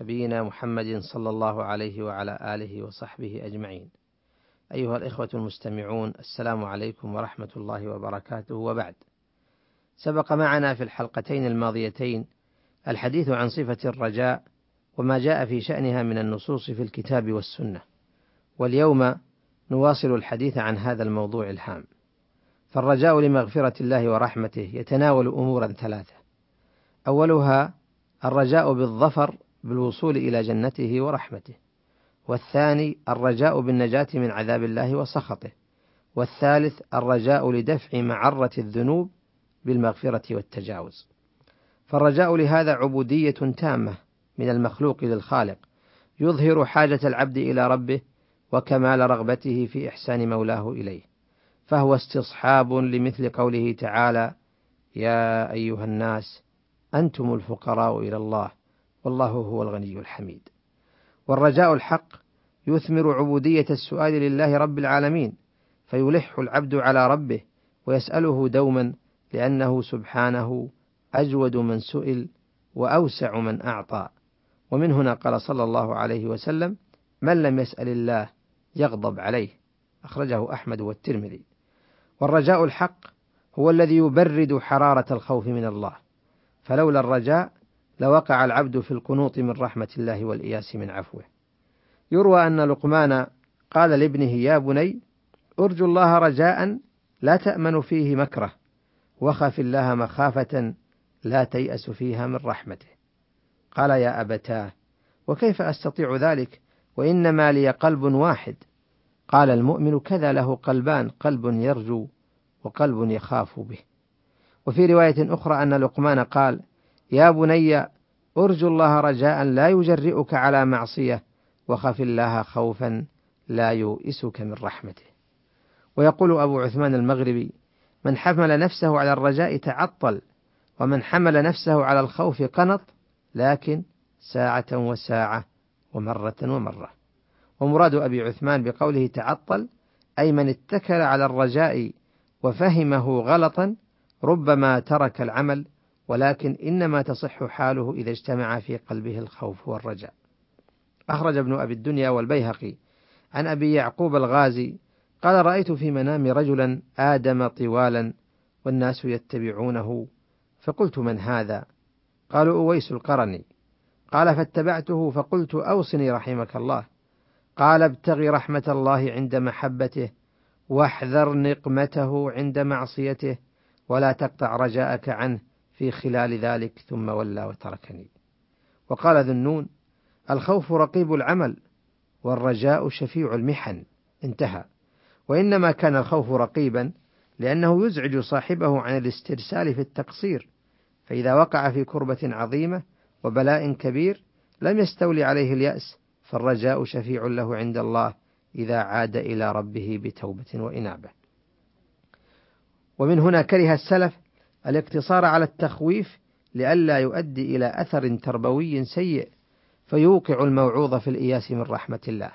نبينا محمد صلى الله عليه وعلى آله وصحبه أجمعين. أيها الإخوة المستمعون السلام عليكم ورحمة الله وبركاته وبعد. سبق معنا في الحلقتين الماضيتين الحديث عن صفة الرجاء وما جاء في شأنها من النصوص في الكتاب والسنة. واليوم نواصل الحديث عن هذا الموضوع الهام. فالرجاء لمغفرة الله ورحمته يتناول أمورا ثلاثة. أولها الرجاء بالظفر بالوصول إلى جنته ورحمته. والثاني الرجاء بالنجاة من عذاب الله وسخطه. والثالث الرجاء لدفع معرة الذنوب بالمغفرة والتجاوز. فالرجاء لهذا عبودية تامة من المخلوق للخالق، يظهر حاجة العبد إلى ربه وكمال رغبته في إحسان مولاه إليه. فهو استصحاب لمثل قوله تعالى: يا أيها الناس أنتم الفقراء إلى الله والله هو الغني الحميد. والرجاء الحق يثمر عبودية السؤال لله رب العالمين، فيلح العبد على ربه ويسأله دوما لأنه سبحانه أجود من سئل وأوسع من أعطى. ومن هنا قال صلى الله عليه وسلم: من لم يسأل الله يغضب عليه. أخرجه أحمد والترمذي. والرجاء الحق هو الذي يبرد حرارة الخوف من الله، فلولا الرجاء لوقع العبد في القنوط من رحمة الله والإياس من عفوه. يروى أن لقمان قال لابنه يا بني أرجو الله رجاء لا تأمن فيه مكره، وخف الله مخافة لا تيأس فيها من رحمته. قال يا أبتاه وكيف أستطيع ذلك وإنما لي قلب واحد قال المؤمن كذا له قلبان قلب يرجو وقلب يخاف به وفي رواية أخرى أن لقمان قال يا بني أرجو الله رجاء لا يجرئك على معصية وخف الله خوفا لا يؤسك من رحمته. ويقول أبو عثمان المغربي من حمل نفسه على الرجاء تعطل ومن حمل نفسه على الخوف قنط لكن ساعة وساعة ومرة ومرة. ومراد أبي عثمان بقوله تعطل أي من اتكل على الرجاء وفهمه غلطا ربما ترك العمل ولكن إنما تصح حاله إذا اجتمع في قلبه الخوف والرجاء. أخرج ابن أبي الدنيا والبيهقي عن أبي يعقوب الغازي قال رأيت في منامي رجلا آدم طوالا والناس يتبعونه فقلت من هذا؟ قالوا أويس القرني قال فاتبعته فقلت أوصني رحمك الله قال ابتغ رحمة الله عند محبته واحذر نقمته عند معصيته ولا تقطع رجاءك عنه في خلال ذلك ثم ولى وتركني. وقال ذو النون الخوف رقيب العمل والرجاء شفيع المحن. انتهى. وإنما كان الخوف رقيبا لأنه يزعج صاحبه عن الاسترسال في التقصير فإذا وقع في كربة عظيمة وبلاء كبير لم يستولي عليه اليأس فالرجاء شفيع له عند الله إذا عاد إلى ربه بتوبة وإنابة. ومن هنا كره السلف الاقتصار على التخويف لئلا يؤدي إلى أثر تربوي سيء فيوقع الموعوظ في الإياس من رحمة الله.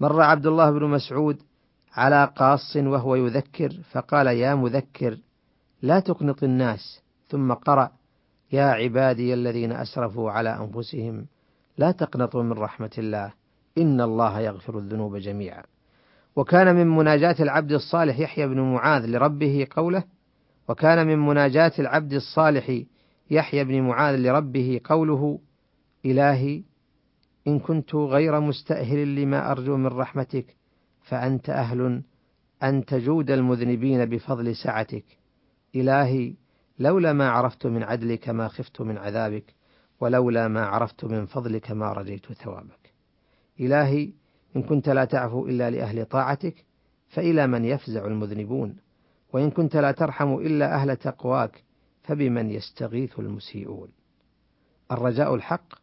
مر عبد الله بن مسعود على قاص وهو يذكر فقال يا مذكر لا تقنط الناس. ثم قرأ يا عبادي الذين أسرفوا على أنفسهم لا تقنطوا من رحمة الله. إن الله يغفر الذنوب جميعا. وكان من مناجاة العبد الصالح يحيى بن معاذ لربه قوله وكان من مناجاة العبد الصالح يحيى بن معاذ لربه قوله إلهي إن كنت غير مستأهل لما أرجو من رحمتك فأنت أهل أن تجود المذنبين بفضل سعتك. إلهي لولا ما عرفت من عدلك ما خفت من عذابك ولولا ما عرفت من فضلك ما رجيت ثوابك. إلهي إن كنت لا تعفو إلا لأهل طاعتك فإلى من يفزع المذنبون. وإن كنت لا ترحم إلا أهل تقواك فبمن يستغيث المسيئون؟ الرجاء الحق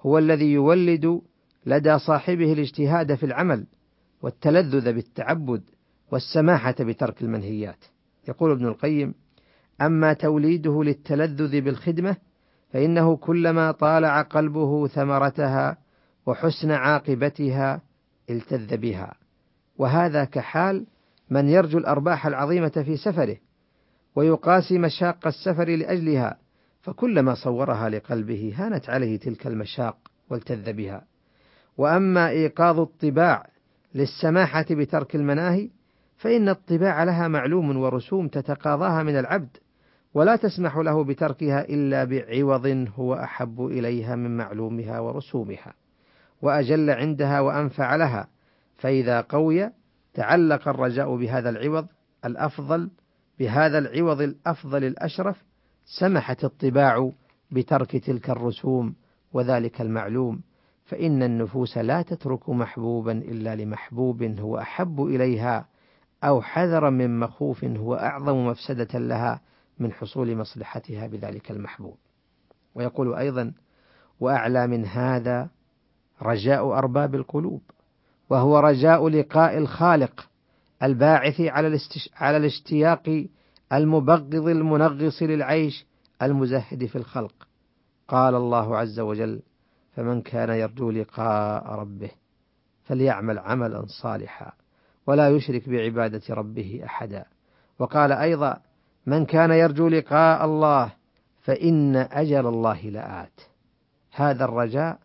هو الذي يولد لدى صاحبه الاجتهاد في العمل والتلذذ بالتعبد والسماحة بترك المنهيات. يقول ابن القيم أما توليده للتلذذ بالخدمة فإنه كلما طالع قلبه ثمرتها وحسن عاقبتها التذ بها. وهذا كحال من يرجو الأرباح العظيمة في سفره ويقاسي مشاق السفر لأجلها فكلما صورها لقلبه هانت عليه تلك المشاق والتذ بها. وأما إيقاظ الطباع للسماحة بترك المناهي فإن الطباع لها معلوم ورسوم تتقاضاها من العبد ولا تسمح له بتركها إلا بعوض هو أحب إليها من معلومها ورسومها. وأجل عندها وأنفع لها فإذا قوي تعلق الرجاء بهذا العوض الأفضل بهذا العوض الأفضل الأشرف سمحت الطباع بترك تلك الرسوم وذلك المعلوم فإن النفوس لا تترك محبوبا إلا لمحبوب هو أحب إليها أو حذرا من مخوف هو أعظم مفسدة لها من حصول مصلحتها بذلك المحبوب. ويقول أيضا: وأعلى من هذا رجاء أرباب القلوب، وهو رجاء لقاء الخالق الباعث على على الاشتياق المبغض المنغص للعيش المزهد في الخلق. قال الله عز وجل: فمن كان يرجو لقاء ربه فليعمل عملا صالحا ولا يشرك بعبادة ربه أحدا وقال أيضا من كان يرجو لقاء الله فإن أجل الله لآت هذا الرجاء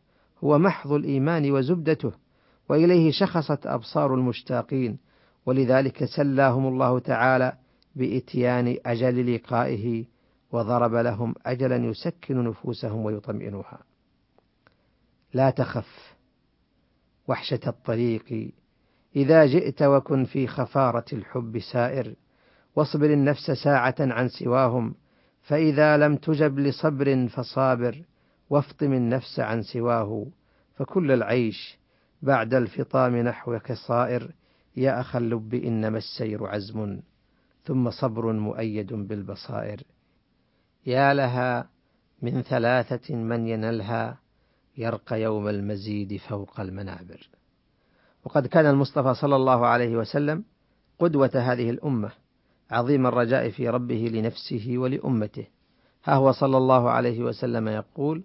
هو محض الإيمان وزبدته. وإليه شخصت أبصار المشتاقين ولذلك سلاهم الله تعالى بإتيان أجل لقائه وضرب لهم أجلا يسكن نفوسهم ويطمئنها. لا تخف وحشة الطريق إذا جئت وكن في خفارة الحب سائر واصبر النفس ساعة عن سواهم فإذا لم تجب لصبر فصابر وافطم النفس عن سواه فكل العيش بعد الفطام نحوك صائر يا أخا اللب إنما السير عزم ثم صبر مؤيد بالبصائر. يا لها من ثلاثة من ينلها يرقى يوم المزيد فوق المنابر. وقد كان المصطفى صلى الله عليه وسلم قدوة هذه الأمة عظيم الرجاء في ربه لنفسه ولأمته. ها هو صلى الله عليه وسلم يقول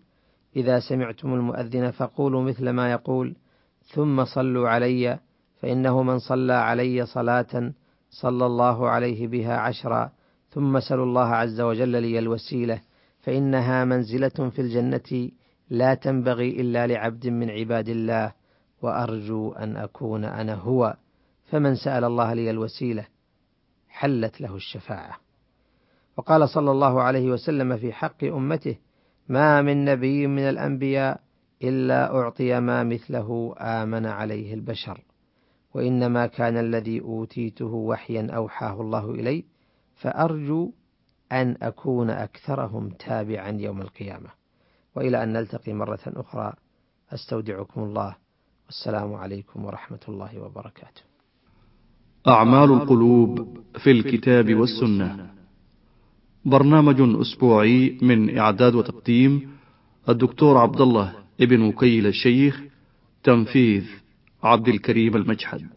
إذا سمعتم المؤذن فقولوا مثل ما يقول ثم صلوا علي فإنه من صلى علي صلاة صلى الله عليه بها عشرا. ثم سلوا الله عز وجل لي الوسيلة فإنها منزلة في الجنة لا تنبغي إلا لعبد من عباد الله وأرجو أن أكون أنا هو. فمن سأل الله لي الوسيلة حلت له الشفاعة. وقال صلى الله عليه وسلم في حق أمته ما من نبي من الأنبياء إلا أعطي ما مثله آمن عليه البشر وإنما كان الذي أوتيته وحيا أوحاه الله إلي فأرجو أن أكون أكثرهم تابعا يوم القيامة وإلى أن نلتقي مرة أخرى أستودعكم الله والسلام عليكم ورحمة الله وبركاته. أعمال القلوب في الكتاب والسنة. برنامج أسبوعي من إعداد وتقديم الدكتور عبد الله ابن وكيل الشيخ تنفيذ عبد الكريم المجحد.